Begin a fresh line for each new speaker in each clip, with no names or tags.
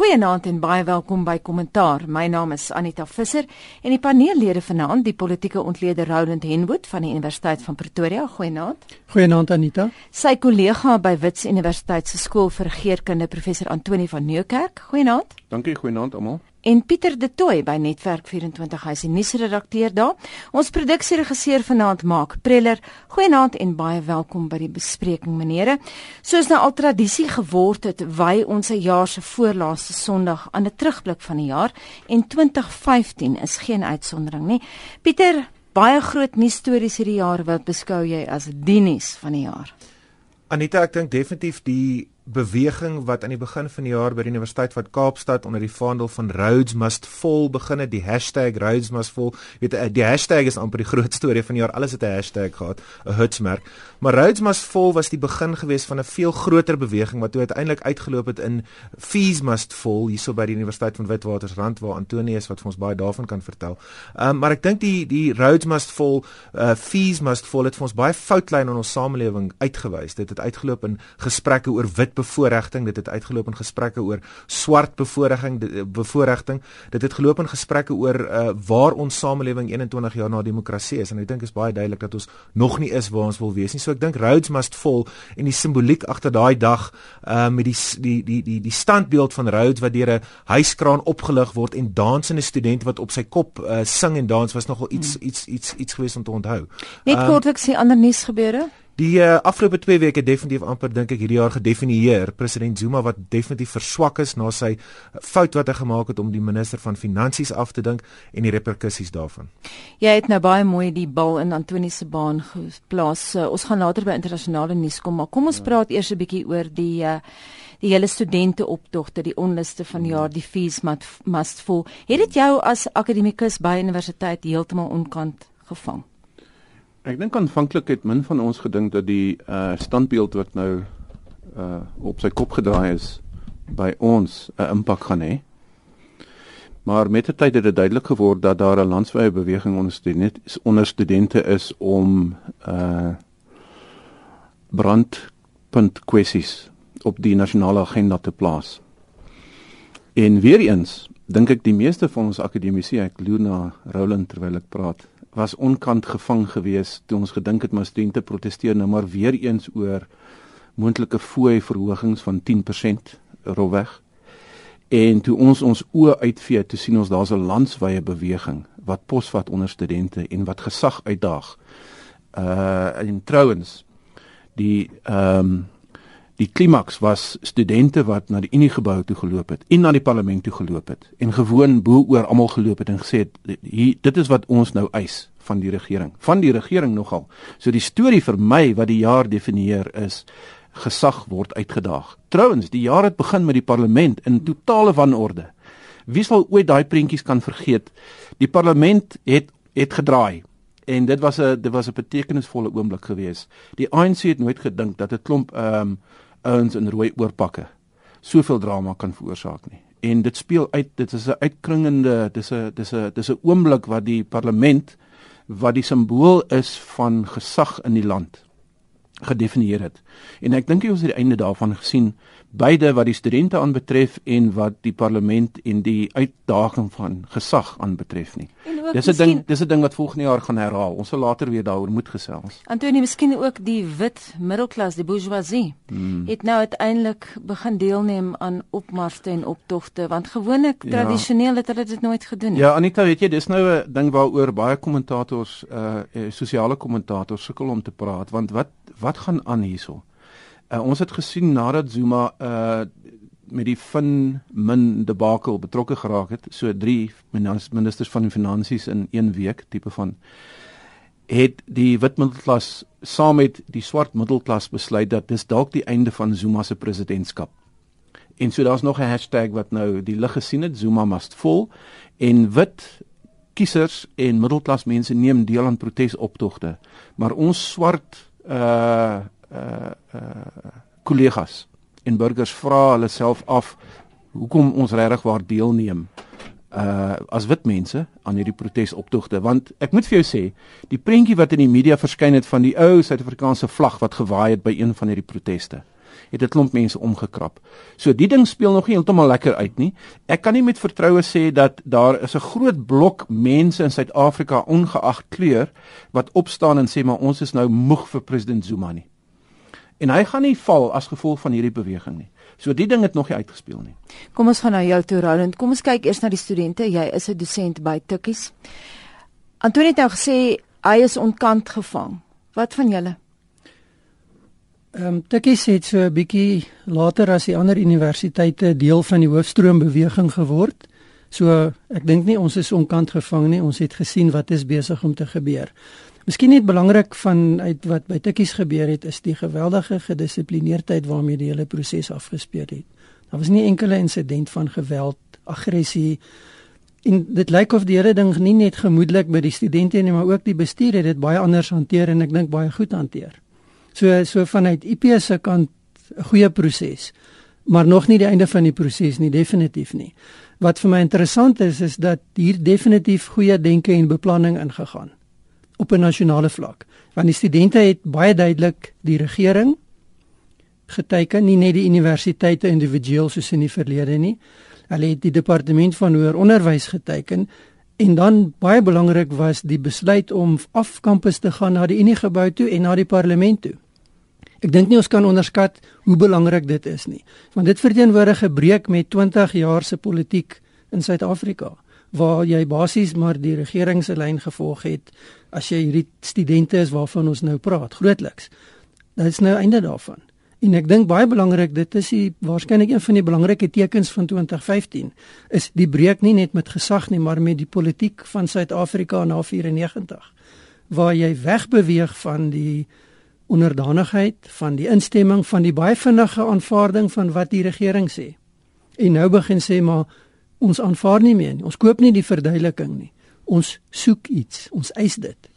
Goeienaand en baie welkom by Kommentaar. My naam is Anita Visser en die paneellede vanaand, die politieke ontleder Roland Henwood van die Universiteit van Pretoria. Goeienaand.
Goeienaand Anita.
Sy kollega by Wits Universiteit se skool vir geerkunde, professor Antoni van Nieuwkerk. Goeienaand.
Dankie, goeienaand almal
en Pieter De Tooy by Netwerk 24 hy is die nuusredakteur daar. Ons produksieregisseur vanaand maak Preller. Goeienaand en baie welkom by die bespreking menere. Soos nou al tradisie geword het, wy ons se jaar se voorlaaste Sondag aan 'n terugblik van die jaar en 2015 is geen uitsondering nie. Pieter, baie groot nuus stories hierdie jaar wat beskou jy as die nuus van die jaar?
Anita, ek dink definitief die beweging wat aan die begin van die jaar by die Universiteit van Kaapstad onder die vaandel van Rhodes must fall begin het. Die hashtag Rhodes must fall weet eh, die hashtag is amper die groot storie van die jaar. Alles het 'n hashtag gehad 'n hitsmerk. Maar Rhodes must fall was die begin gewees van 'n veel groter beweging wat toe uiteindelik uitgeloop het in fees must fall hierso by die Universiteit van Witwatersrand waar Antonius wat vir ons baie daarvan kan vertel. Um, maar ek dink die die Rhodes must fall uh, fees must fall het vir ons baie foutlyn in ons samelewing uitgewys. Dit het uitgeloop in gesprekke oor wit bevoordiging dit het uitgeloop in gesprekke oor swart bevoordiging eh, bevoordiging. Dit het geloop in gesprekke oor uh, waar ons samelewing 21 jaar na demokrasie is. En ek dink is baie duidelik dat ons nog nie is waar ons wil wees nie. So ek dink Rhodes must fall en die simboliek agter daai dag uh, met die die die die die standbeeld van Rhodes wat deur 'n huiskraan opgelig word en dansende studente wat op sy kop uh, sing en dans was nogal iets hmm. iets iets iets gewees om te onthou.
Net um, kortliks die ander nuus gebeure
Die uh, afgelope 2 weke definitief amper dink ek hierdie jaar gedefinieer president Zuma wat definitief verswak is na sy fout wat hy gemaak het om die minister van finansies af te dink en die reperkusies daarvan.
Jy het nou baie mooi die bal in Antoni se baan geplaas. Uh, ons gaan later by internasionale nuus kom, maar kom ons ja. praat eers 'n bietjie oor die uh, die hele studente optogte, die onluste van jaar, die fees must, must fall. Het dit jou as akademikus by universiteit heeltemal onkant gevang?
Ek dink aanvanklik het min van ons gedink dat die uh standbeeld wat nou uh op sy kop gedraai is by ons 'n impak gaan hê. Maar met die tyd het dit duidelik geword dat daar 'n landwyse beweging onder studente onder studente is om uh brandpunt kwessies op die nasionale agenda te plaas. En weer eens dink ek die meeste van ons akademici, ek loer na Roland terwyl ek praat, was onkant gevang geweest toe ons gedink het maar studente proteseer nou maar weer eens oor moontlike fooi verhogings van 10% rolweg. En toe ons ons oë uitvee te sien ons daar's 'n landswye beweging wat posvat onder studente en wat gesag uitdaag. Uh en trouens die ehm um, Die klimaks was studente wat na die Unie gebou toe geloop het en na die parlement toe geloop het en gewoon bo oor almal geloop het en gesê het hier dit is wat ons nou eis van die regering. Van die regering nogal. So die storie vir my wat die jaar definieer is gesag word uitgedaag. Trouwens, die jaar het begin met die parlement in totale wanorde. Wie sal ooit daai prentjies kan vergeet? Die parlement het het gedraai en dit was 'n dit was 'n betekenisvolle oomblik geweest. Die ANC het nooit gedink dat 'n klomp ehm um, ouens in rooi oorpakke soveel drama kan veroorsaak nie. En dit speel uit, dit is 'n uitkringende, dis 'n dis 'n dis 'n oomblik wat die parlement wat die simbool is van gesag in die land gedefinieer het. En ek dink jy ons het die einde daarvan gesien beide wat die studente aanbetref en wat die parlement en die uitdaging van gesag aanbetref nie. Dis 'n ding, dis 'n ding wat volgende jaar gaan herhaal. Ons sal later weer daaroor moet gesels.
Antonie, miskien ook die wit middelklas, die bourgeoisie, hmm. het nou uiteindelik begin deelneem aan opmarste en optogte want gewoonlik ja. tradisioneel het hulle dit nooit gedoen nie.
Ja, Anita, weet jy, dis nou 'n ding waaroor baie kommentators, uh sosiale kommentators sukkel om te praat want wat wat gaan aan hierso? Uh, ons het gesien nadat Zuma uh met die fin min debakel betrokke geraak het, so drie ministers van finansies in 1 week tipe van het die wit middelklas saam met die swart middelklas besluit dat dis dalk die einde van Zuma se presidentskap. En so daar's nog 'n hashtag wat nou die lig gesien het, Zuma must fall en wit kiesers en middelklas mense neem deel aan protesoptogte. Maar ons swart uh uh uh kollegas en burgers vra hulle self af hoekom ons regtig waar deelneem uh as wit mense aan hierdie protesoptogte want ek moet vir jou sê die prentjie wat in die media verskyn het van die ou Suid-Afrikaanse vlag wat gewaai het by een van hierdie proteste het 'n klomp mense omgekrap. So die ding speel nog nie heeltemal lekker uit nie. Ek kan nie met vertroue sê dat daar is 'n groot blok mense in Suid-Afrika ongeag kleur wat opstaan en sê maar ons is nou moeg vir president Zuma nie. En hy gaan nie val as gevolg van hierdie beweging nie. So die ding het nog nie uitgespeel nie.
Kom ons gaan na jou toe Roland. Kom ons kyk eers na die studente. Jy is 'n dosent by Tikkies. Antonie het nou gesê hy is ontkant gevang. Wat van julle?
Ehm um, Tikkies het so 'n bietjie later as die ander universiteite deel van die hoofstroombeweging geword. So ek dink nie ons is onkant gevang nie. Ons het gesien wat is besig om te gebeur. Miskien net belangrik van uit wat by Tikkies gebeur het is die geweldige gedissiplineerdheid waarmee die hele proses afgespeel het. Daar was nie enkele insident van geweld, aggressie en dit lyk of die hele ding nie net gemoedelik by die studente nie, maar ook die bestuur het dit baie anders hanteer en ek dink baie goed hanteer. So so vanuit IP se kant 'n goeie proses, maar nog nie die einde van die proses nie, definitief nie. Wat vir my interessant is is dat hier definitief goeie denke en beplanning ingegaan op 'n nasionale vlak. Want die studente het baie duidelik die regering geteken, nie net die universiteite individueel soos in die verlede nie. Hulle het die departement van hoër onderwys geteken en dan baie belangrik was die besluit om af kampus te gaan na die Unie gebou toe en na die parlement toe. Ek dink nie ons kan onderskat hoe belangrik dit is nie, want dit verteenwoordig 'n breek met 20 jaar se politiek in Suid-Afrika waar jy basies maar die regering se lyn gevolg het as jy hierdie studente is waarvan ons nou praat grootliks. Dit is nou einde daarvan. En ek dink baie belangrik dit is die waarskynlik een van die belangrike tekens van 2015 is die breek nie net met gesag nie maar met die politiek van Suid-Afrika na 94 waar jy wegbeweeg van die onderdanigheid van die instemming van die baie vinnige aanvaarding van wat die regering sê. En nou begin sê maar ons aanvaar nie meer nie. Ons koop nie die verduideliking nie. Ons soek iets. Ons eis dit.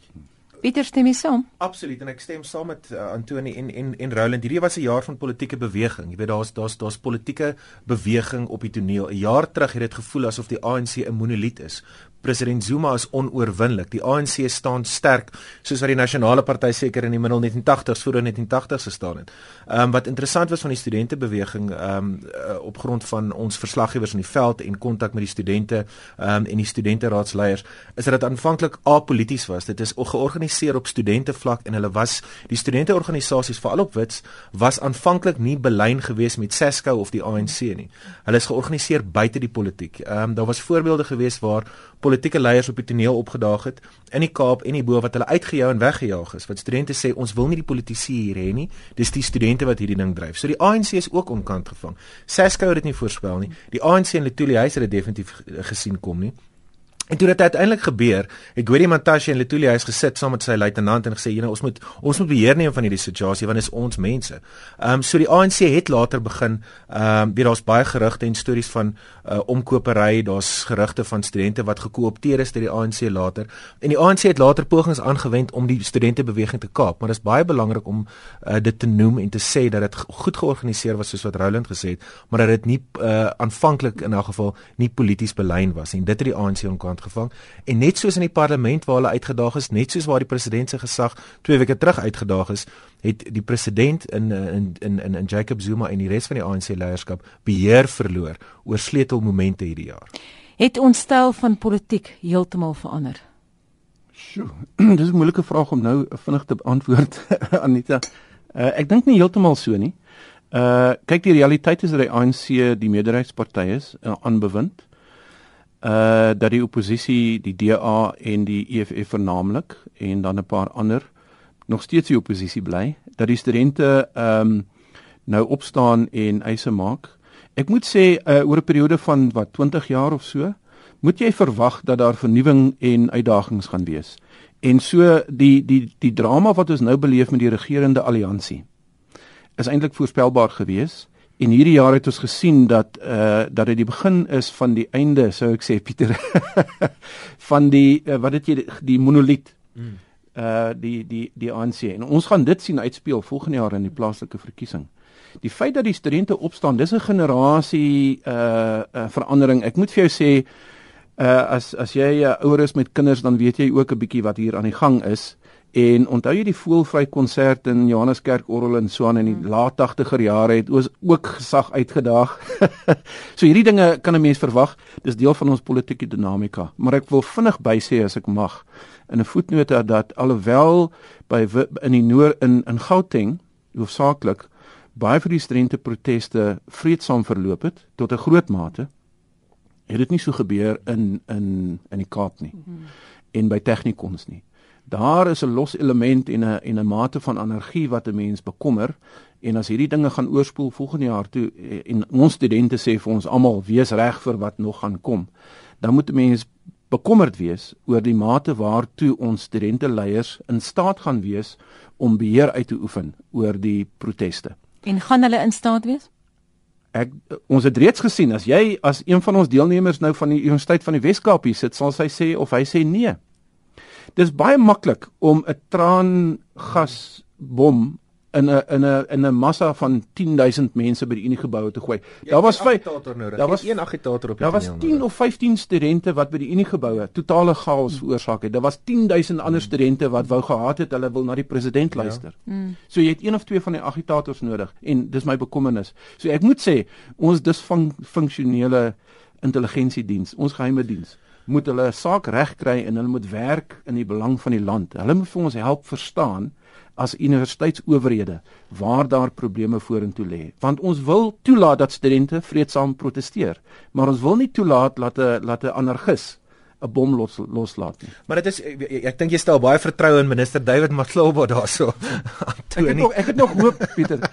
Pieter stem mee saam.
Absoluut en ek stem saam met uh, Antoni en en en Roland. Hierdie was 'n jaar van politieke beweging. Jy weet daar's daar's daar's politieke beweging op die toneel. 'n Jaar terug het dit gevoel asof die ANC 'n monoliet is president Zuma is onoorwinlik. Die ANC staan sterk soos wat die nasionale party seker in die middel 1980s voor in 1980s gestaan het. Ehm um, wat interessant was van die studentebeweging ehm um, uh, op grond van ons verslaggewers in die veld en kontak met die studente ehm um, en die studenteraadleiers is dat dit aanvanklik apolities was. Dit is georganiseer op studentevlak en hulle was die studenteorganisasies veral op Wits was aanvanklik nie belyn gewees met SASCO of die ANC nie. Hulle is georganiseer buite die politiek. Ehm um, daar was voorbeelde gewees waar politieke leiers op die toneel opgedaag het in die Kaap en die bo wat hulle uitgejou en weggejaag is. Wat studente sê ons wil nie die politici hier hê nie. Dis die studente wat hierdie ding dryf. So die ANC is ook onkant gevang. Sasco het dit nie voorspel nie. Die ANC en Letuli huis het dit definitief gesien kom nie. En toe dit uiteindelik gebeur, het Gwerie Mantashe en Letuli huis gesit saam met sy luitenant en gesê, "Julle, ons moet ons moet beheer neem van hierdie situasie want dit is ons mense." Ehm um, so die ANC het later begin ehm um, weer daar's baie gerugte en stories van uh, omkopery, daar's gerugte van studente wat gekoopteer is deur die ANC later. En die ANC het later pogings aangewend om die studentebeweging te kaap, maar dit is baie belangrik om uh, dit te noem en te sê dat dit goed georganiseer was soos wat Roland gesê het, maar dat dit nie uh, aanvanklik in 'n geval nie polities belyn was en dit het die ANC onkant gevang en net soos in die parlement waar hulle uitgedaag is, net soos waar die president se gesag 2 weke terug uitgedaag is, het die president in in in in, in Jacob Zuma en die res van die ANC leierskap beheer verloor oor sleutelmomente hierdie jaar.
Het ons styl van politiek heeltemal verander?
Sjoe, dis 'n moeilike vraag om nou vinnig te beantwoord Anita. Uh, ek dink nie heeltemal so nie. Uh kyk die realiteit is dat die ANC die meerderheidsparty is uh, aanbewind. Uh uh dat die oppositie die DA en die EFF vernaamlik en dan 'n paar ander nog steeds die oppositie bly dat die studente ehm um, nou opstaan en eise maak. Ek moet sê uh oor 'n periode van wat 20 jaar of so moet jy verwag dat daar vernuwing en uitdagings gaan wees. En so die die die drama wat ons nou beleef met die regerende alliansie is eintlik voorspelbaar geweest En hierdie jaar het ons gesien dat uh dat dit die begin is van die einde, sou ek sê Pieter. van die uh, wat het jy die, die monoliet. Mm. Uh die die die ANC. En ons gaan dit sien uitspeel volgende jaar in die plaaslike verkiesing. Die feit dat die studente opstaan, dis 'n generasie uh, uh verandering. Ek moet vir jou sê uh as as jy uh, ouer is met kinders, dan weet jy ook 'n bietjie wat hier aan die gang is En onthou jy die voelvry konsert in Johanneskerk Orrel en so aan in die hmm. laat 80er jare het ons ook gesag uitgedaag. so hierdie dinge kan 'n mens verwag. Dis deel van ons politieke dinamika. Maar ek wil vinnig bysê as ek mag in 'n voetnote dat alhoewel by in die noord in in Gauteng hoofsaaklik baie van die studente proteste vreedsaam verloop het tot 'n groot mate het dit nie so gebeur in in in die Kaap nie. Mm -hmm. En by Technikons nie. Daar is 'n los element en 'n en 'n mate van energie wat 'n mens bekommer en as hierdie dinge gaan oorspoel volgende jaar toe eh, en ons studente sê vir ons almal wees reg vir wat nog gaan kom, dan moet 'n mens bekommerd wees oor die mate waartoe ons studente leiers in staat gaan wees om beheer uit te oefen oor die proteste.
En gaan hulle in staat wees?
Ek ons het reeds gesien as jy as een van ons deelnemers nou van die Universiteit van die Wes-Kaap hier sit, sal sy sê of hy sê nee. Dis baie maklik om 'n traangasbom in 'n in 'n in 'n massa van 10000 mense by die Unie geboue te gooi. Daar was vyf
Daar was een agitator op
die Daar was 10 of 15 studente wat by die Unie geboue totale chaos veroorsaak het. Daar was 10000 ander hmm. studente wat wou gehad het hulle wil na die president ja. luister. Ja. So jy het een of twee van die agitators nodig en dis my bekommernis. So ek moet sê ons disfunksionele intelligensiediens, ons geheime diens moet hulle saak regkry en hulle moet werk in die belang van die land. Hulle moet vir ons help verstaan as universiteitsowerhede waar daar probleme vorentoe lê. Want ons wil toelaat dat studente vreedsaam proteseer, maar ons wil nie toelaat dat 'n dat 'n anargis 'n bom los, loslaat nie.
Maar dit is ek, ek dink jy stel baie vertroue in minister David Matlabo daarso.
ek het nog ek het nog hoop Pieter.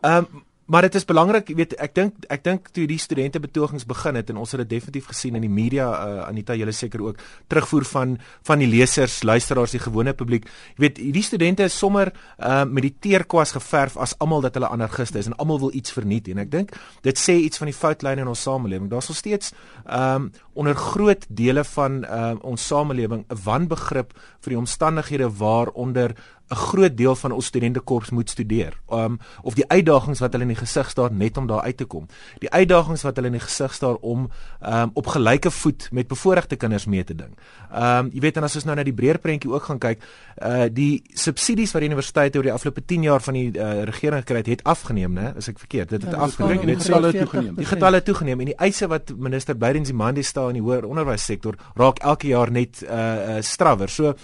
Ehm um, Maar dit is belangrik, jy weet, ek dink ek dink toe die studente betogings begin het en ons het dit definitief gesien in die media, uh, Anita, julle seker ook terugvoer van van die lesers, luisteraars, die gewone publiek. Jy weet, hierdie studente is sommer uh, met die teerkwas geverf as almal dat hulle anargiste is en almal wil iets verniet en ek dink dit sê iets van die foutlyne in ons samelewing. Daar's nog steeds um, onder groot dele van uh, ons samelewing 'n wanbegrip vir die omstandighede waaronder 'n groot deel van ons studentekorps moet studeer. Um of die uitdagings wat hulle in die gesig staar net om daar uit te kom. Die uitdagings wat hulle in die gesig staar om um op gelyke voet met bevoorregte kinders mee te ding. Um jy weet en as ons nou na die breër prentjie ook gaan kyk, uh die subsidies wat die universiteite oor die afgelope 10 jaar van die uh, regering gekry het, het afgeneem, né? As ek verkeerd, dit het ja, afgeneem.
Dit sal toegeneem.
Die getalle toegeneem en die eise wat minister Bydens Imandi stel in die hoër onderwyssektor raak elke jaar net uh, uh strawwer. So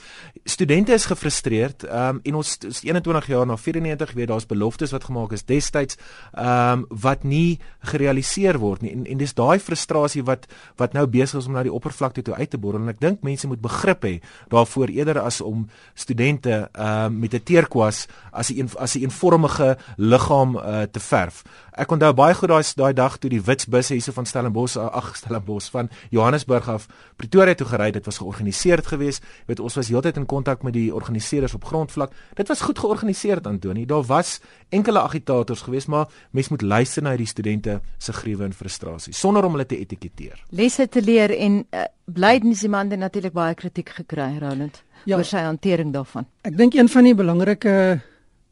studente is gefrustreerd. Um um, en ons is 21 jaar na 94 weet daar's beloftes wat gemaak is destyds ehm um, wat nie gerealiseer word nie en en dis daai frustrasie wat wat nou besig is om na die oppervlakte toe uit te borrel en ek dink mense moet begrip hê daarvoor eerder as om studente ehm um, met 'n teerkwas as 'n as 'n eenvormige liggaam uh, te verf. Ek onthou baie goed daai daai dag toe die witsbusse hierso van Stellenbosch ag Stellenbosch van Johannesburg af Pretoria toe gery het. Dit was georganiseer geweest. Jy weet ons was heeltyd in kontak met die organiseerders op grondvlak. Dit was goed georganiseer Antoni. Daar was enkele agitators geweest, maar mens moet luister na die studente se gruwe en frustrasie sonder om hulle te etiketeer.
Lesse te leer en uh, Blydensiemand het natuurlik baie kritiek gekry, Roland, ja, oor sy hantering daarvan.
Ek dink een van die belangrike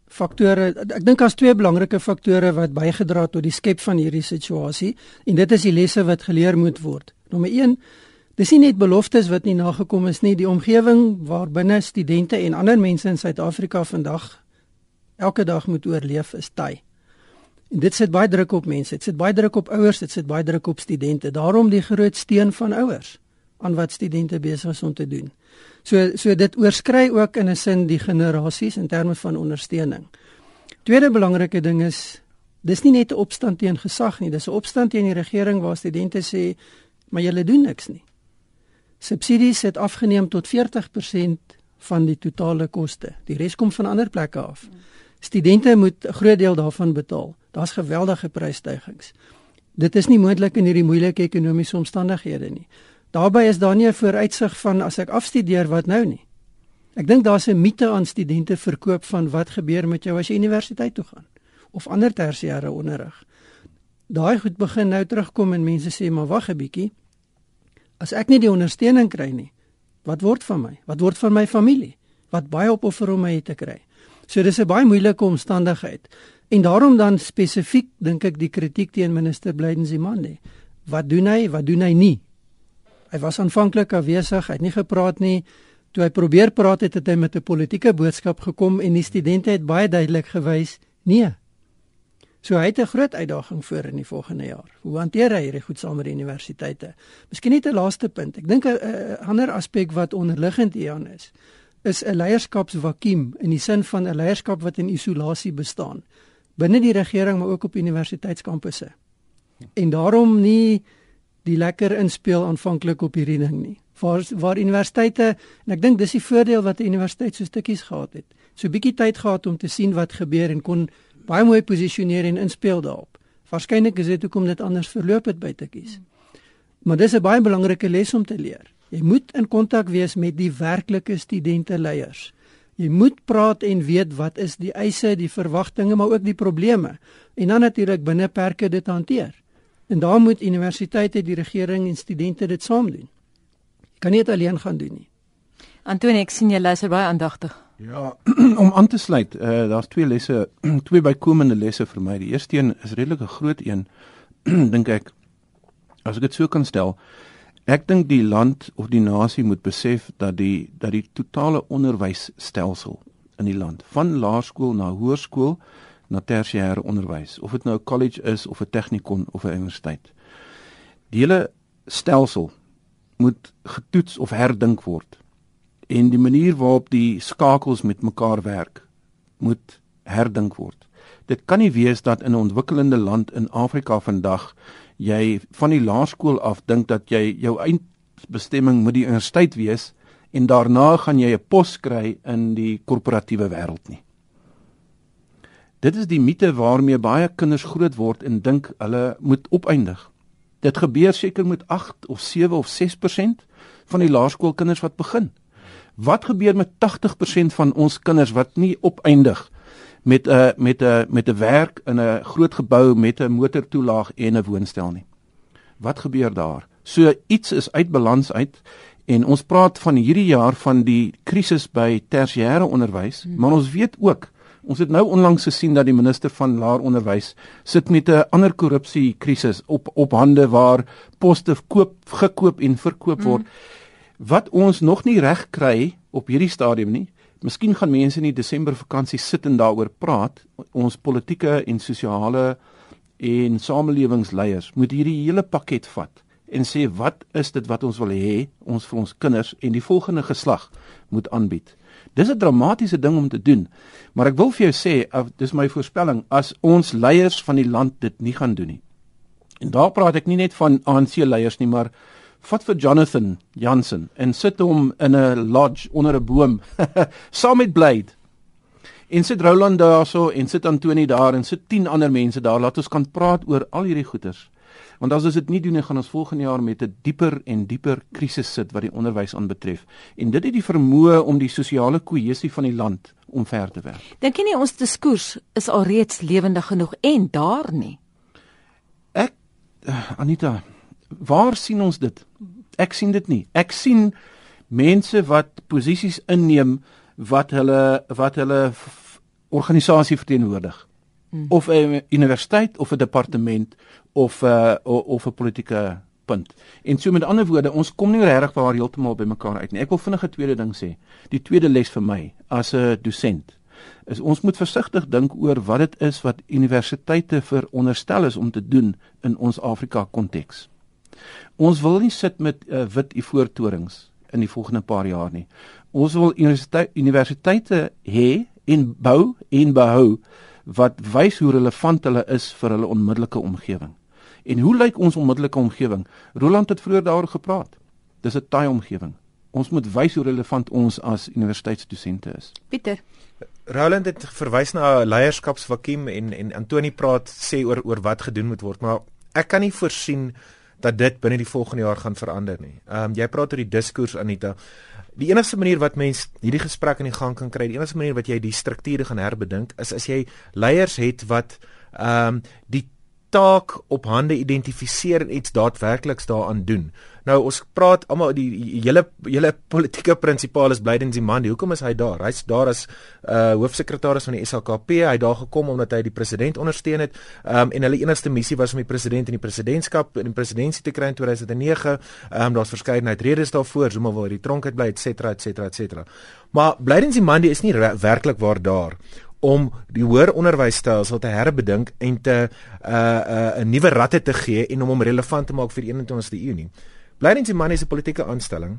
faktore ek dink daar's twee belangrike faktore wat bygedra het tot die skep van hierdie situasie en dit is die lesse wat geleer moet word. Nommer 1 Dis nie net beloftes wat nie nagekom is nie, die omgewing waarbinne studente en ander mense in Suid-Afrika vandag elke dag moet oorleef is taai. En dit sit baie druk op mense. Dit sit baie druk op ouers, dit sit baie druk op studente. Daarom die groot steun van ouers aan wat studente besig is om te doen. So so dit oorskry ook in 'n sin die generasies in terme van ondersteuning. Tweede belangrike ding is dis nie net 'n opstand teen gesag nie, dis 'n opstand teen die regering waar studente sê maar julle doen niks nie. Subsidies het afgeneem tot 40% van die totale koste. Die res kom van ander plekke af. Studente moet 'n groot deel daarvan betaal. Daar's geweldige prysstygings. Dit is nie moontlik in hierdie moeilike ekonomiese omstandighede nie. Daarbey is daar nie 'n vooruitsig van as ek afstudeer wat nou nie. Ek dink daar's 'n mite aan studente verkoop van wat gebeur met jou as jy universiteit toe gaan of ander tersiêre onderrig. Daai goed begin nou terugkom en mense sê maar wag 'n bietjie. As ek nie die ondersteuning kry nie, wat word van my? Wat word van my familie? Wat baie opoffer om my te kry. So dis 'n baie moeilike omstandigheid. En daarom dan spesifiek dink ek die kritiek teen minister Blydensiemande. Wat doen hy? Wat doen hy nie? Hy was aanvanklik afwesig, hy het nie gepraat nie. Toe hy probeer praat het, het hy met 'n politieke boodskap gekom en die studente het baie duidelik gewys, nee. So hy het 'n groot uitdaging voor in die volgende jaar. Hoe hanteer hy hierdie goed saam met die universiteite? Miskien net 'n laaste punt. Ek dink 'n ander aspek wat onderliggend hieraan is, is 'n leierskapsvakuum in die sin van 'n leierskap wat in isolasie bestaan binne die regering maar ook op universiteitskampusse. En daarom nie die lekker inspel aanvanklik op hierdie ding nie. Waar waar universiteite en ek dink dis die voordeel wat 'n universiteit so stukkies gehad het. So 'n bietjie tyd gehad om te sien wat gebeur en kon baie mooi posisioneer en inspel daarop. Waarskynlik is dit hoekom dit anders verloop het by Tikkies. Maar dis 'n baie belangrike les om te leer. Jy moet in kontak wees met die werklike studente leiers. Jy moet praat en weet wat is die eise, die verwagtinge, maar ook die probleme en dan natuurlik binne perke dit hanteer. En daar moet universiteite, die regering en studente dit saam doen. Jy kan nie dit alleen gaan doen nie.
Antonie, ek sien jy luister baie aandagtig.
Ja, om aan te sluit, uh, daar's twee lesse, twee bykomende lesse vir my. Die eerste een is redelik 'n groot een, dink ek. As ek dit so kan stel, Ek dink die land of die nasie moet besef dat die dat die totale onderwysstelsel in die land van laerskool na hoërskool na tersiêre onderwys of dit nou 'n college is of 'n tegnikon of 'n universiteit. Die hele stelsel moet getoets of herdink word. En die manier waarop die skakels met mekaar werk moet herdink word. Dit kan nie wees dat in 'n ontwikkelende land in Afrika vandag jy van die laerskool af dink dat jy jou eindbestemming moet die universiteit wees en daarna gaan jy 'n pos kry in die korporatiewe wêreld nie. Dit is die mite waarmee baie kinders groot word en dink hulle moet opeindig. Dit gebeur seker met 8 of 7 of 6% van die laerskoolkinders wat begin. Wat gebeur met 80% van ons kinders wat nie opeindig met 'n met 'n met 'n werk in 'n groot gebou met 'n motortoelaag en 'n woonstel nie. Wat gebeur daar? So iets is uit balans uit en ons praat van hierdie jaar van die krisis by tersiêre onderwys, hmm. maar ons weet ook Ons het nou onlangs gesien dat die minister van laer onderwys sit met 'n ander korrupsie krisis op op hande waar poste koop gekoop en verkoop word. Mm. Wat ons nog nie reg kry op hierdie stadium nie, Miskien gaan mense in die Desember vakansie sit en daaroor praat. Ons politieke en sosiale en samelewingsleiers moet hierdie hele pakket vat en sê wat is dit wat ons wil hê ons vir ons kinders en die volgende geslag moet aanbied. Dis 'n dramatiese ding om te doen. Maar ek wil vir jou sê, dis my voorspelling as ons leiers van die land dit nie gaan doen nie. En daar praat ek nie net van ANC leiers nie, maar vat vir Jonathan Jansen en sit hom in 'n lodge onder 'n boom saam met Blade. En sit Roland daarso en sit Antoni daar en sit 10 ander mense daar. Laat ons kan praat oor al hierdie goeters. Want as ons dit nie doen nie, gaan ons volgende jaar met 'n dieper en dieper krisis sit wat die onderwys aanbetref. En dit het die vermoë om die sosiale kohesie van die land omver te werk.
Dink jy nie ons diskurs is alreeds lewendig genoeg en daar nie?
Ek uh, Anita, waar sien ons dit? Ek sien dit nie. Ek sien mense wat posisies inneem wat hulle wat hulle organisasie verteenwoordig. Hmm. Of 'n universiteit of 'n departement of 'n uh, of 'n politieke punt. En so met ander woorde, ons kom nie regtig waar heeltemal by mekaar uit nie. Ek wil vinnig 'n tweede ding sê. Die tweede les vir my as 'n dosent is ons moet versigtig dink oor wat dit is wat universiteite veronderstel is om te doen in ons Afrika konteks. Ons wil nie sit met uh, wit ivoortorings in die volgende paar jaar nie. Ons wil universiteit, universiteite hê en bou en behou wat wys hoe relevant hulle is vir hulle onmiddellike omgewing. En hoe lyk ons onmiddellike omgewing? Roland het vroeër daaroor gepraat. Dis 'n taai omgewing. Ons moet wys hoe relevant ons as universiteitsdosente is.
Pieter
Roland het verwys na 'n leierskapsvakuum en en Antoni praat sê oor oor wat gedoen moet word, maar ek kan nie voorsien dat dit binne die volgende jaar gaan verander nie. Ehm um, jy praat oor die diskurs Anita. Die enigste manier wat mens hierdie gesprek in die gang kan kry, die enigste manier wat jy die strukture gaan herbedink is as jy leiers het wat ehm um, die taak op hande identifiseer en iets daadwerkliks daaraan doen. Nou ons praat almal die hele hele politieke prinsipaal is Blyden Zimandi. Hoekom is hy daar? Hy's daar as uh hoofsekretaris van die SAKP. Hy het daar gekom omdat hy die president ondersteun het. Um en hulle enigste missie was om die president in die presidentskap in die presidentskap te kry in 2009. Um daar's verskeidenheid redes daarvoor, Zuma wil uit die tronk uit bly, et cetera, et cetera, et cetera. Maar Blyden Zimandi is nie werklik waar daar om die hoër onderwysstelsel te herbedink en te 'n uh, 'n uh, nuwe ratte te gee en om hom relevant te maak vir die 21ste eeu nie. Blyden Zimani is 'n politieke aanstelling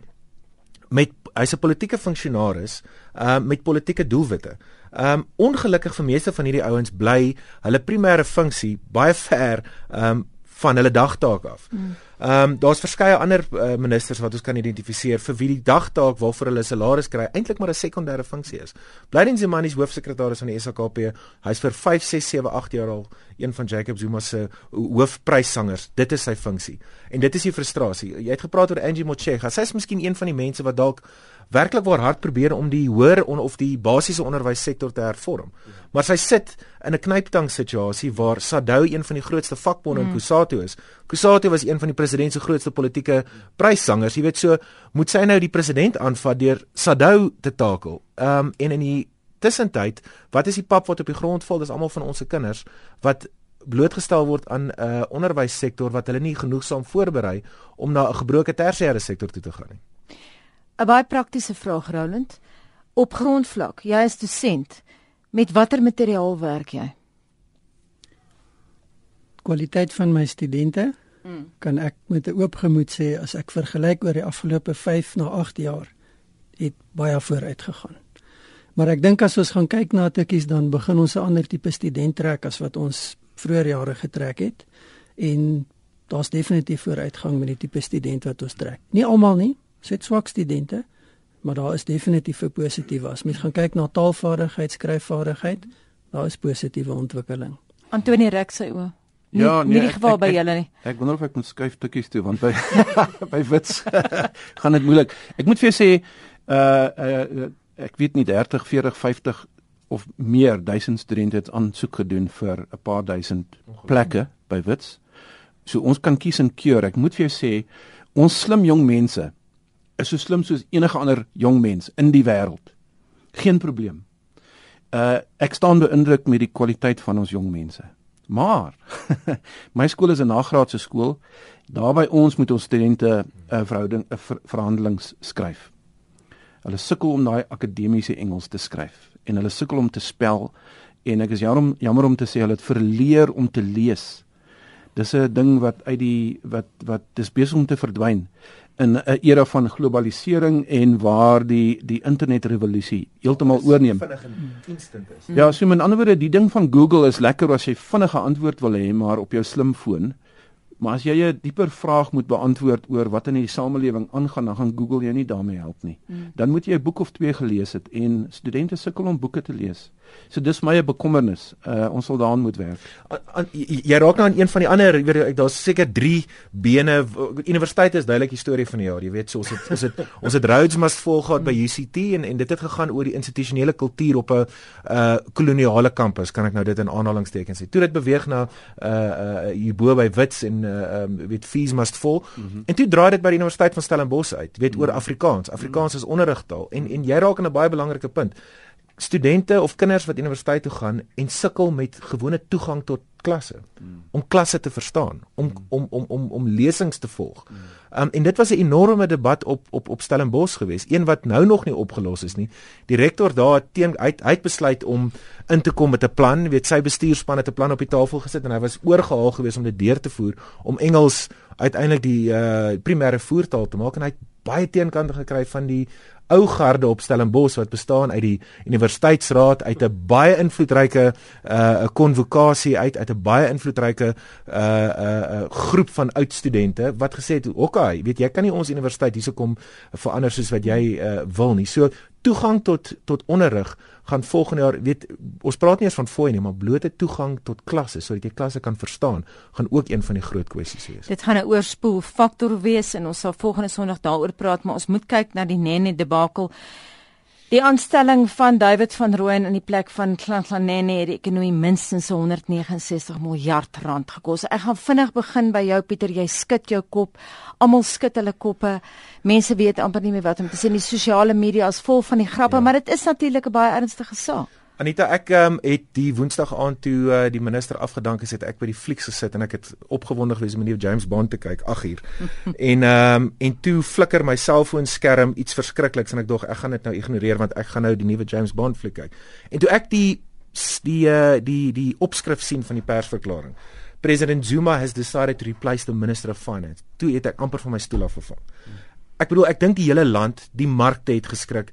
met hy's 'n politieke funksionaris uh, met politieke doelwitte. Um ongelukkig vir meeste van hierdie ouens bly hulle primêre funksie baie ver um van hulle dagtaak af. Mm. Ehm um, daar's verskeie ander uh, ministers wat ons kan identifiseer vir wie die dagtaak waarvoor hulle salaris kry eintlik maar 'n sekondêre funksie is. Blyden Zimani is hoofsekretaris van die SAKP. Hy's vir 5, 6, 7, 8 jaar al een van Jacob Zuma se hoofprysangers. Dit is sy funksie. En dit is die frustrasie. Jy het gepraat oor Angie Motshega. Sy is miskien een van die mense wat dalk werklik waar hard probeer om die hoër on, of die basiese onderwyssektor te hervorm. Maar sy sit in 'n knyptang situasie waar SADU een van die grootste vakbonde in mm. Kusatu is. Kusatu was een van die president se grootste politieke pryssangers. Jy weet so, moet sy nou die president aanvat deur SADU te takel. Ehm um, en in die tussentyd, wat is die pap wat op die grond val? Dis almal van ons se kinders wat blootgestel word aan 'n uh, onderwyssektor wat hulle nie genoegsaam voorberei om na 'n gebroke tersiêre sektor toe te gaan nie.
'n baie praktiese vraag Roland. Op grondvlak, jy is dosent. Met watter materiaal werk jy?
Kwaliteit van my studente mm. kan ek met 'n oop gemoed sê as ek vergelyk oor die afgelope 5 na 8 jaar het baie vooruit gegaan. Maar ek dink as ons gaan kyk na tikkies dan begin ons 'n ander tipe student trek as wat ons vroeër jare getrek het en daar's definitief vooruitgang met die tipe student wat ons trek. Nie almal nie, sit swak studente, maar daar is definitief 'n positiewe as mens gaan kyk na taalvaardigheid, skryfvaardigheid, daar is positiewe ontwikkeling.
Antonie Rek sê o. Ja, nee, nie geval by julle nie.
Ek wonder of ek moet skuif tikkies toe want by by wits gaan dit moeilik. Ek moet vir jou sê uh uh ek weet nie 30, 40, 50 of meer duisend studente het aansoek gedoen vir 'n paar duisend plekke by wits. So ons kan kies en keur. Ek moet vir jou sê ons slim jong mense is so slim soos enige ander jong mens in die wêreld. Geen probleem. Uh ek staan beïndruk met die kwaliteit van ons jong mense. Maar my skool is 'n nagraadse skool. Daar by ons moet ons studente 'n uh, verhouding 'n uh, ver, verhandelings skryf. Hulle sukkel om daai akademiese Engels te skryf en hulle sukkel om te spel en ek is jammer jammer om te sê hulle het verleer om te lees. Dis 'n ding wat uit die wat wat dis besig om te verdwyn in 'n era van globalisering en waar die die internetrevolusie heeltemal oorneem. Ja, so met ander woorde, die ding van Google is lekker as jy vinnige antwoord wil hê maar op jou slimfoon. Maar as jy 'n dieper vraag moet beantwoord oor wat in die samelewing aangaan, dan gaan Google jou nie daarmee help nie. Mm. Dan moet jy 'n boek of twee gelees het en studente sukkel om boeke te lees. So dis my bekommernis. Uh ons sal daaraan moet werk.
Jy raak nou aan een van die ander, jy weet daar's seker 3 bene. Universiteit is duidelik die storie van die jaar. Jy weet so ons het ons het ons het Rhodes must vol gehad by UCT en en dit het gegaan oor die institusionele kultuur op 'n uh koloniale kampus, kan ek nou dit in aanhalingstekens sê. Toe dit beweeg na uh uh hierbo by Wits en uh um weet fees must fall. Mm -hmm. En toe draai dit by die Universiteit van Stellenbosch uit, weet oor Afrikaans. Afrikaans is onderrigtaal en en jy raak aan 'n baie belangrike punt studente of kinders wat universiteit toe gaan en sukkel met gewone toegang tot klasse mm. om klasse te verstaan om mm. om om om om lesings te volg. Mm. Um, en dit was 'n enorme debat op op op Stellenbosch geweest, een wat nou nog nie opgelos is nie. Die rektor daar teen uit uit besluit om in te kom met 'n plan, weet sy bestuurspan het 'n plan op die tafel gesit en hy was oorgehaal geweest om dit deur te voer om Engels uiteindelik die uh primêre voertaal te maak en hy het baie teenkante gekry van die ou garde op Stellenbosch wat bestaan uit die universiteitsraad uit 'n baie invloedryke 'n uh, konvokasie uit uit 'n baie invloedryke 'n uh, 'n uh, groep van oud studente wat gesê het, "Oké, okay, weet jy, kan nie ons universiteit hierso kom verander soos wat jy uh, wil nie." So toegang tot tot onderrig gaan volgende jaar weet ons praat nie eers van fooi nie maar blote toegang tot klasse sodat jy klasse kan verstaan gaan ook een van die groot kwessies wees.
Dit gaan 'n oorspoel faktor wees en ons sal volgende Sondag daaroor praat maar ons moet kyk na die Nene debakel. Die aanstelling van David van Rooyen in die plek van Klantlanene het die ekonomie minstens 169 miljard rand gekos. Ek gaan vinnig begin by jou Pieter, jy skud jou kop. Almal skud hulle koppe. Mense weet amper nie meer wat om te sê. Die sosiale media is vol van die grappe, ja. maar dit is natuurlik 'n baie ernstige saak.
Anita, ek um, het die Woensdag aand toe uh, die minister afgedank het, het ek by die flieks gesit en ek het opgewonde gewees om meneer James Bond te kyk 8 uur. en ehm um, en toe flikker my selfoon skerm iets verskrikliks en ek dog ek gaan dit nou ignoreer want ek gaan nou die nuwe James Bond fliek kyk. En toe ek die die uh, die die opskrif sien van die persverklaring. President Zuma has decided to replace the Minister of Finance. Toe het ek amper van my stoel af geval. Ek bedoel ek dink die hele land, die markte het geskrik.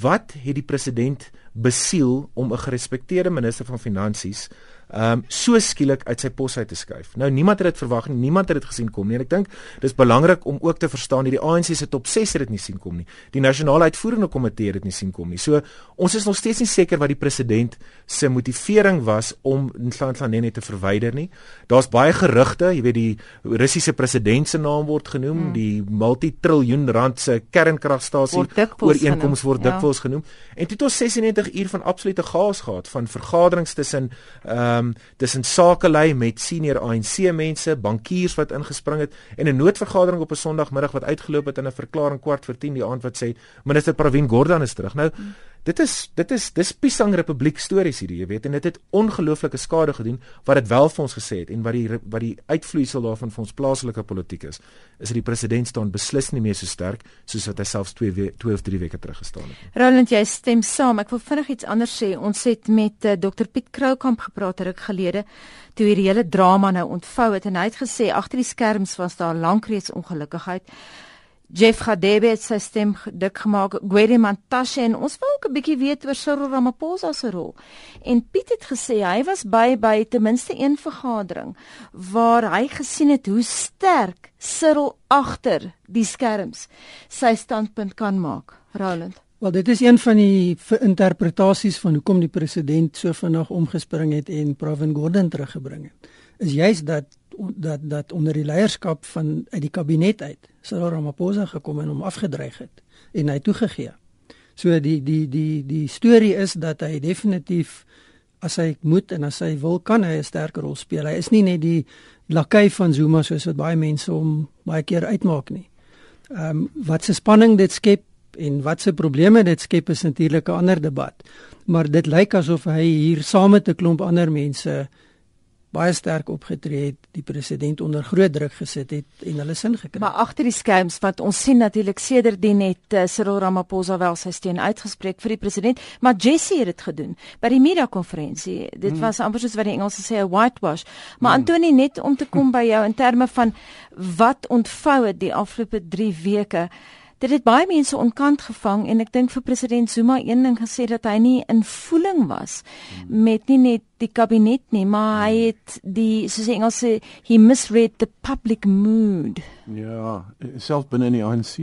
Wat het die president besiel om 'n gerespekteerde minister van finansies um so skielik uit sy pos uit te skuif. Nou niemand het dit verwag nie, niemand het dit gesien kom nie. En ek dink dis belangrik om ook te verstaan dat die ANC se top 6 het dit nie sien kom nie. Die nasionale uitvoerende komitee het dit nie sien kom nie. So ons is nog steeds nie seker wat die president se motivering was om Nhlanhla te verwyder nie. Daar's baie gerugte, jy weet die Russiese president se naam word genoem, hmm. die multitriljoen rand se kernkragstasie ooreenkoms word ja. dikwels genoem. En dit het ons 96 uur van absolute chaos gehad van vergaderings tussen uh ehm um, tussen sakelei met senior ANC mense, bankiers wat ingespring het en 'n noodvergadering op 'n Sondagmiddag wat uitgeloop het in 'n verklaring kwart voor 10 die aand wat sê minister Pravin Gordhan is terug. Nou hmm dit is dit is dis Pisang Republiek stories hierdie, jy weet, en dit het ongelooflike skade gedoen wat dit wel vir ons gesê het en wat die wat die uitvloeisel daarvan vir ons plaaslike politiek is, is dat die president staan beslis nie meer so sterk soos wat hy selfs 2 2 of 3 weke terug gestaan het.
Roland, jy stem saam. Ek wil vinnig iets anders sê. Ons het met uh, eh, Dr Piet Kroukamp gepraat ruk gelede toe hierdie hele drama nou ontvou het en hy het gesê agter die skerms was daar lank reeds ongelukkigheid. Jeff Gadebe het sy stem dik gemaak, Gwede Mantashe en ons wou ook 'n bietjie weet oor Cyril Ramaphosa se rol. En Piet het gesê hy was by by ten minste een vergadering waar hy gesien het hoe sterk Cyril agter die skerms sy standpunt kan maak. Roland.
Wel dit is een van die interpretasies van hoekom die president so vinnig omgespring het en Pravin Gordhan teruggebring het. Is juist dat dat dat onder die leierskap van uit die kabinet uit Cyril Ramaphosa gekom en hom afgedreig het en hy toegegee. So die die die die storie is dat hy definitief as hy moet en as hy wil kan hy 'n sterker rol speel. Hy is nie net die lakai van Zuma soos wat baie mense hom baie keer uitmaak nie. Ehm um, wat se spanning dit skep en wat se probleme dit skep is natuurlik 'n ander debat. Maar dit lyk asof hy hier saam met 'n klomp ander mense baie sterk opgetree het, die president onder groot druk gesit het en hulle sin gekry.
Maar agter die skerms wat ons sien natuurlik sedertdien het uh, Cyril Ramaphosa wel sy steun uitgespreek vir die president, maar Jesse het dit gedoen by die media konferensie. Dit hmm. was amper soos wat die Engelse sê 'n whitewash. Maar hmm. Antoni net om te kom by jou in terme van wat ontvou het die afgelope 3 weke dit het baie mense onkant gevang en ek dink vir president Zuma een ding gesê dat hy nie in voeling was hmm. met nie net die kabinet nie maar hy hmm. het die soos die Engels sê he misread the public mood
ja self binne in die ANC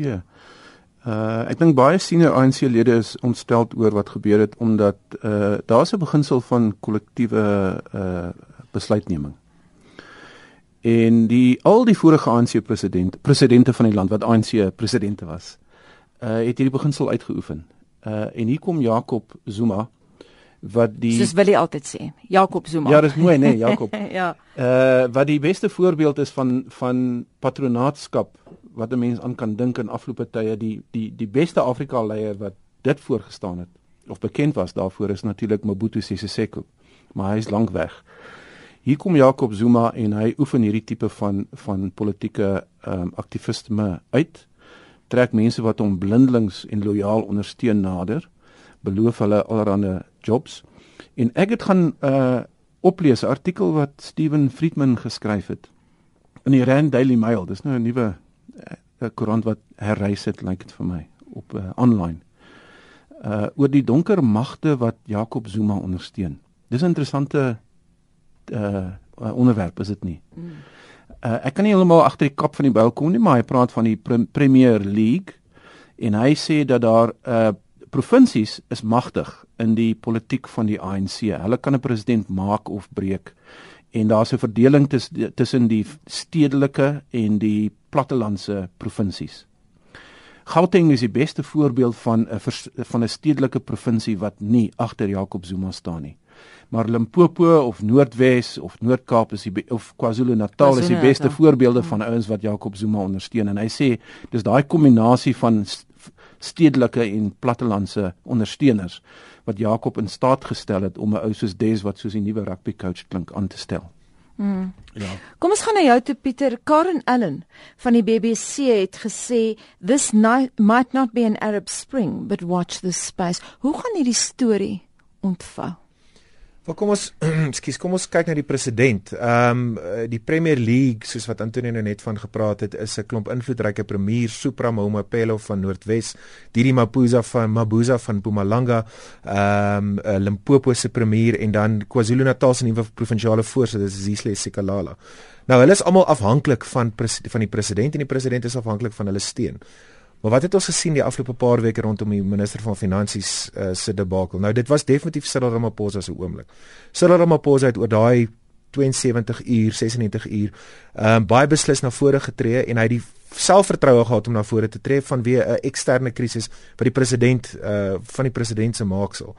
uh ek dink baie senior ANC lede is ontstel oor wat gebeur het omdat uh daar's 'n beginsel van kollektiewe uh besluitneming en die al die vorige ANC president presidente van die land wat ANC presidente was uh het hierdie beginsel uitgeoefen. Uh en hier kom Jakob Zuma wat die
Dis wil hy altyd sê. Jakob Zuma.
Ja, dis mooi nê, nee, Jakob.
ja.
Uh wat die beste voorbeeld is van van patronaatskap wat 'n mens aan kan dink in afgelope tye die die die beste Afrika leier wat dit voorgestaan het of bekend was daarvoor is natuurlik Mobutu Sese Seko. Maar hy is lank weg. Hier kom Jakob Zuma en hy oefen hierdie tipe van van politieke ehm um, aktivisme uit. Trek mense wat hom blindelings en lojaal ondersteun nader, beloof hulle allerlei jobs. En ek het gaan uh oplees 'n artikel wat Steven Friedman geskryf het in die Rand Daily Mail. Dis nou 'n nuwe uh, koerant wat herreis het, lyk like dit vir my, op uh, online. Uh oor die donker magte wat Jakob Zuma ondersteun. Dis 'n interessante uh onderwerp is dit nie. Uh ek kan nie heeltemal agter die kap van die byl kom nie, maar hy praat van die Premier League en hy sê dat daar uh provinsies is magtig in die politiek van die ANC. Hulle kan 'n president maak of breek. En daar's 'n verdeling tussen die stedelike en die plattelandse provinsies. Gauteng is die beste voorbeeld van 'n van 'n stedelike provinsie wat nie agter Jacob Zuma staan nie. Maar Limpopo of Noordwes of Noord-Kaap is die of KwaZulu-Natal is die beste voorbeelde van ouens wat Jacob Zuma ondersteun en hy sê dis daai kombinasie van stedelike en plattelandse ondersteuners wat Jakob in staat gestel het om 'n ou soos Des wat soos 'n nuwe rugby coach klink aan te stel.
Mm. Ja. Kom ons gaan na jou toe Pieter Karen Allen van die BBC het gesê this might not be an Arab Spring but watch this space. Hoe gaan hierdie storie ontvou?
Maar kom ons skus kom ons kyk na die president. Ehm um, die Premier League soos wat Antonio nou net van gepraat het is 'n klomp invloedryke premier Supra Mahumapelo van Noordwes, Didi Mapuza van Mabuza van Mpumalanga, ehm um, Limpopo se premier en dan KwaZulu-Natal se nuwe provinsiale voorsitter is Zisle Sikalala. Nou hulle is almal afhanklik van van die president en die president is afhanklik van hulle steun. Maar wat het ons gesien die afgelope paar weke rondom die minister van finansies uh, se debakel? Nou dit was definitief Cyril Ramaphosa se oomblik. Cyril Ramaphosa het oor daai 72 uur, 96 uur, ehm uh, baie beslis na vore getree en hy het die selfvertroue gehad om na vore te tree vanweë 'n eksterne krisis wat die president uh van die president se maaksel.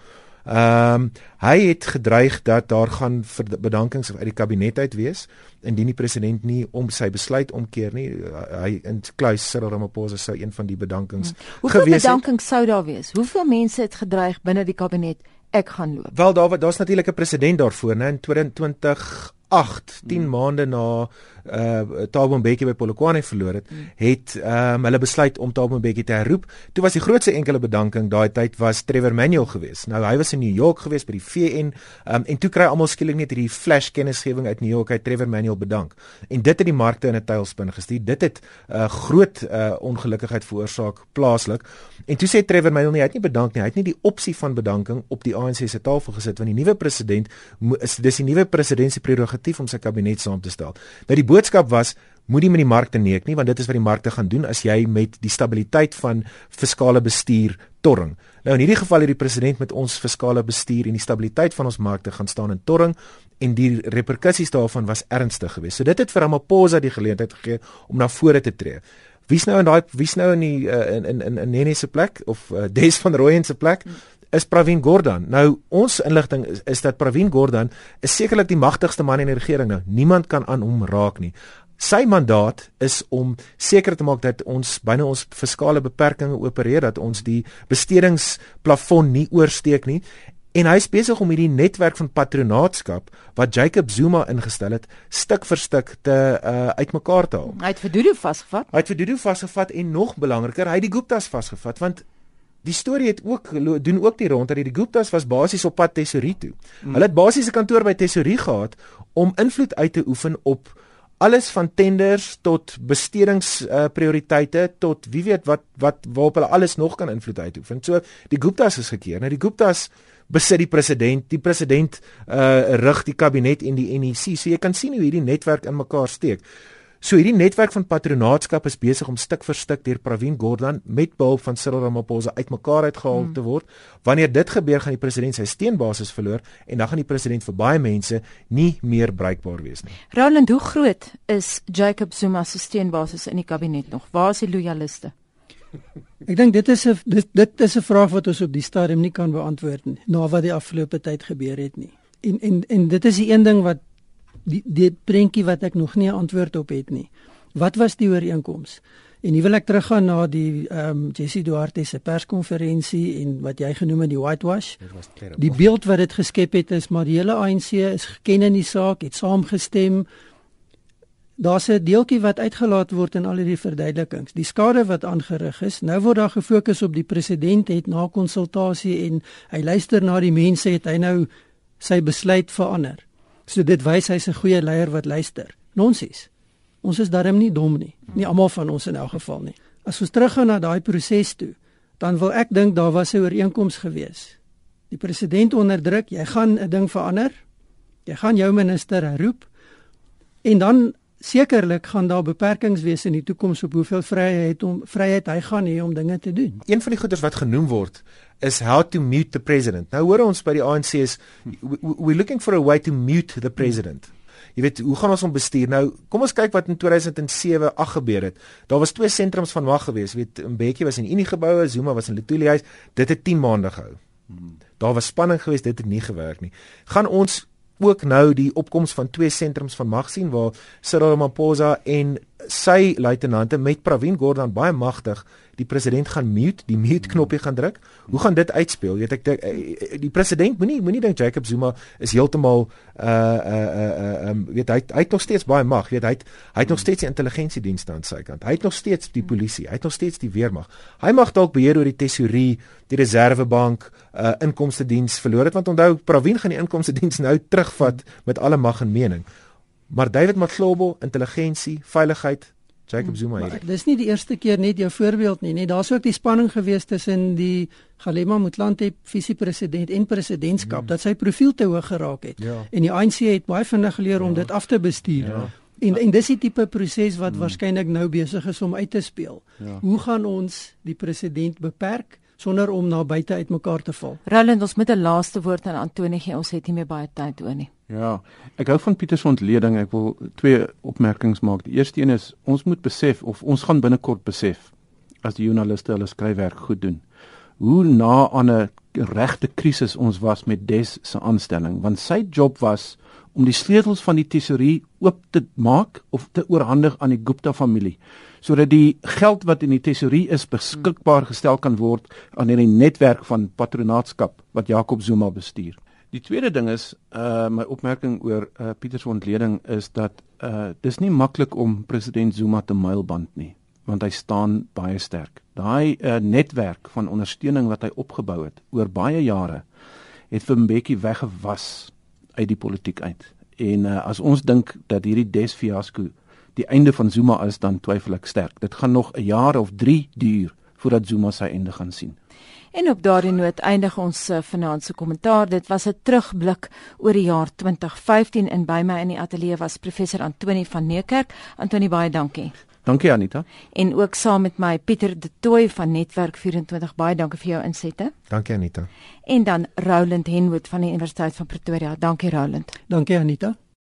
Ehm um, hy het gedreig dat daar gaan bedankings uit die kabinet uit wees indien die president nie om sy besluit omkeer nie. Hy in kluis Cyril Ramaphosa sou een van die bedankings hmm.
Hoeveel
gewees
het. Hoeveel bedankings sou daar wees? Hoeveel mense het gedreig binne die kabinet ek gaan loop?
Wel daar daar's natuurlik 'n president daarvoor, né, in 2020 8 10 hmm. maande na uh Thabo Mbeki by Polokwane verloor het, hmm. het ehm um, hulle besluit om Thabo Mbeki te herroep. Toe was die grootste enkele bedanking daai tyd was Trevor Manuel geweest. Nou hy was in New York geweest by die VN um, en toe kry almal skielik net hierdie flash kennisgewing uit New York hy Trevor Manuel bedank. En dit het die markte in 'n tuilspin gestuur. Dit het 'n uh, groot uh, ongelukkigheid veroorsaak plaaslik. En toe sê Trevor Manuel nie hy het nie bedank nie. Hy het nie die opsie van bedanking op die ANC se tafel gesit want die nuwe president is dis die nuwe president se prerogatief om sy kabinet saam te stel. Nou die boodskap was moenie met die markte neek nie want dit is wat die markte gaan doen as jy met die stabiliteit van fiskale bestuur torring. Nou in hierdie geval het die president met ons fiskale bestuur en die stabiliteit van ons markte gaan staan in torring en die reperkusies daarvan was ernstig geweest. So dit het vir Ramaphosa die geleentheid gegee om na vore te tree. Wie's nou in daai wie's nou in die uh, in in in Nene se plek of uh, Des van Rooyen se plek? Is Pravin Gordhan. Nou ons inligting is, is dat Pravin Gordhan is sekerlik die magtigste man in die regering nou. Niemand kan aan hom raak nie. Sy mandaat is om seker te maak dat ons binne ons fiskale beperkings opereer dat ons die bestedingsplafon nie oorsteek nie en hy is besig om hierdie netwerk van patronaatskap wat Jacob Zuma ingestel het stuk vir stuk te uh, uitmekaar te haal.
Hy het vir Dudu vasgevat.
Hy het vir Dudu vasgevat en nog belangriker, hy het die Guptas vasgevat want Die storie het ook doen ook die rond dat die Guptas was basies op pad Tesorie toe. Mm. Hulle het basies 'n kantoor by Tesorie gehad om invloed uit te oefen op alles van tenders tot bestedingsprioriteite uh, tot wie weet wat wat waarop hulle alles nog kan invloed uitoefen. So die Guptas is gekeer. Nou die Guptas besit die president, die president uh rig die kabinet en die NEC. So jy kan sien hoe hierdie netwerk in mekaar steek. So hierdie netwerk van patronaatskap is besig om stuk vir stuk deur Pravin Gordhan met behulp van Cyril Ramaphosa uitmekaar uitgehaal hmm. te word. Wanneer dit gebeur, gaan die president sy steunbasis verloor en dan gaan die president vir baie mense nie meer bruikbaar wees nie.
Roland, hoe groot is Jacob Zuma se steunbasis in die kabinet nog? Waar is die loyaliste?
Ek dink dit is 'n dit, dit is 'n vraag wat ons op die stadium nie kan beantwoord nie, na wat die afgelope tyd gebeur het nie. En en en dit is die een ding wat die die prentjie wat ek nog nie 'n antwoord op het nie. Wat was die ooreenkoms? En nie wil ek teruggaan na die ehm um, Jessie Duarte se perskonferensie en wat jy genoem het die whitewash. Die beeld wat dit geskep het is maar die hele ANC is geken in die saak, het saamgestem. Daar's 'n deeltjie wat uitgelaat word in al hierdie verduidelikings. Die skade wat aangerig is. Nou word daar gefokus op die president het na konsultasie en hy luister na die mense het hy nou sy besluit verander. So dit wys hy's 'n goeie leier wat luister. Nonsies. Ons is darm nie dom nie. Nie almal van ons in elk geval nie. As ons teruggaan na daai proses toe, dan wil ek dink daar was 'n ooreenkoms gewees. Die president onderdruk, jy gaan 'n ding verander. Jy gaan jou minister herroep. En dan sekerlik gaan daar beperkings wees in die toekoms op hoeveel vryheid om vryheid hy gaan hê om dinge te doen.
Een van die goeders wat genoem word is how to mute the president. Nou hoor ons by die ANC is we, we looking for a way to mute the president. Jy weet, hoe gaan ons hom bestuur? Nou, kom ons kyk wat in 2007 ag gebeur het. Daar was twee sentrums van mag gewees. Jy weet, Mbeki was in Unie geboue, Zuma was in Lutuli huis. Dit het 10 maande gehou. Daar was spanning geweest, dit het nie gewerk nie. Gaan ons ook nou die opkoms van twee sentrums van mag sien waar Cyril Ramaphosa en sy luitenante met Pravin Gordhan baie magtig die president gaan mute, die mute knoppie gaan druk. Hoe gaan dit uitspeel? Weet ek eh, die president moenie moenie dink Jacob Zuma is heeltemal uh uh uh um weet hy hy het nog steeds baie mag. Weet hy het, hy het nog steeds die intelligensiedienste aan sy kant. Hy het nog steeds die polisie, hy het nog steeds die weermag. Hy mag dalk beheer oor die tesourier, die reservebank, uh inkomste diens verloor het want onthou Pravin gaan die inkomste diens nou terugvat met alle mag en mening. Maar David Matlobo, intelligensie, veiligheid, Jacob Zuma hier.
Dis nie die eerste keer net jou voorbeeld nie, nee, daar's ook die spanning gewees tussen die Galema Motlanthe visiepresident en presidentskap hmm. dat sy profiel te hoog geraak het. Ja. En die ANC het baie vinnig geleer ja. om dit af te bestuur. Ja. En en dis die tipe proses wat hmm. waarskynlik nou besig is om uit te speel. Ja. Hoe gaan ons die president beperk? sonder om na buite uitmekaar te val.
Roland, ons moet 'n laaste woord aan Antonie gee. Ons het nie meer baie tyd oor nie.
Ja, ek hou van Pieter se ontleding. Ek wil twee opmerkings maak. Die eerste een is ons moet besef of ons gaan binnekort besef as die joernaliste hulle skryfwerk goed doen. Hoe na aan 'n regte krisis ons was met Des se aanstelling, want sy job was om die sleutels van die tesorie oop te maak of te oorhandig aan die Gupta familie sodat die geld wat in die tesorie is beskikbaar gestel kan word aan hierdie netwerk van patronaatskap wat Jakob Zuma bestuur. Die tweede ding is uh my opmerking oor uh Pieter se ontleding is dat uh dis nie maklik om president Zuma te mylband nie want hy staan baie sterk. Daai uh netwerk van ondersteuning wat hy opgebou het oor baie jare het vir Mbeki weggewas uit die politiek uit. En uh as ons dink dat hierdie Des fiasco die einde van Zuma is dan twyfel ek sterk. Dit gaan nog 'n jaar of 3 duur voordat Zuma sy einde gaan sien.
En op daardie noot eindig ons uh, finansiële kommentaar. Dit was 'n terugblik oor die jaar 2015 en by my in die ateljee was professor Antoni van Nekerk. Antoni baie dankie.
Dankie Anita.
En ook saam met my Pieter De Tooy van Netwerk 24. Baie dankie vir jou insette.
Dankie Anita.
En dan Roland Henwood van die Universiteit van Pretoria. Dankie Roland.
Dankie Anita.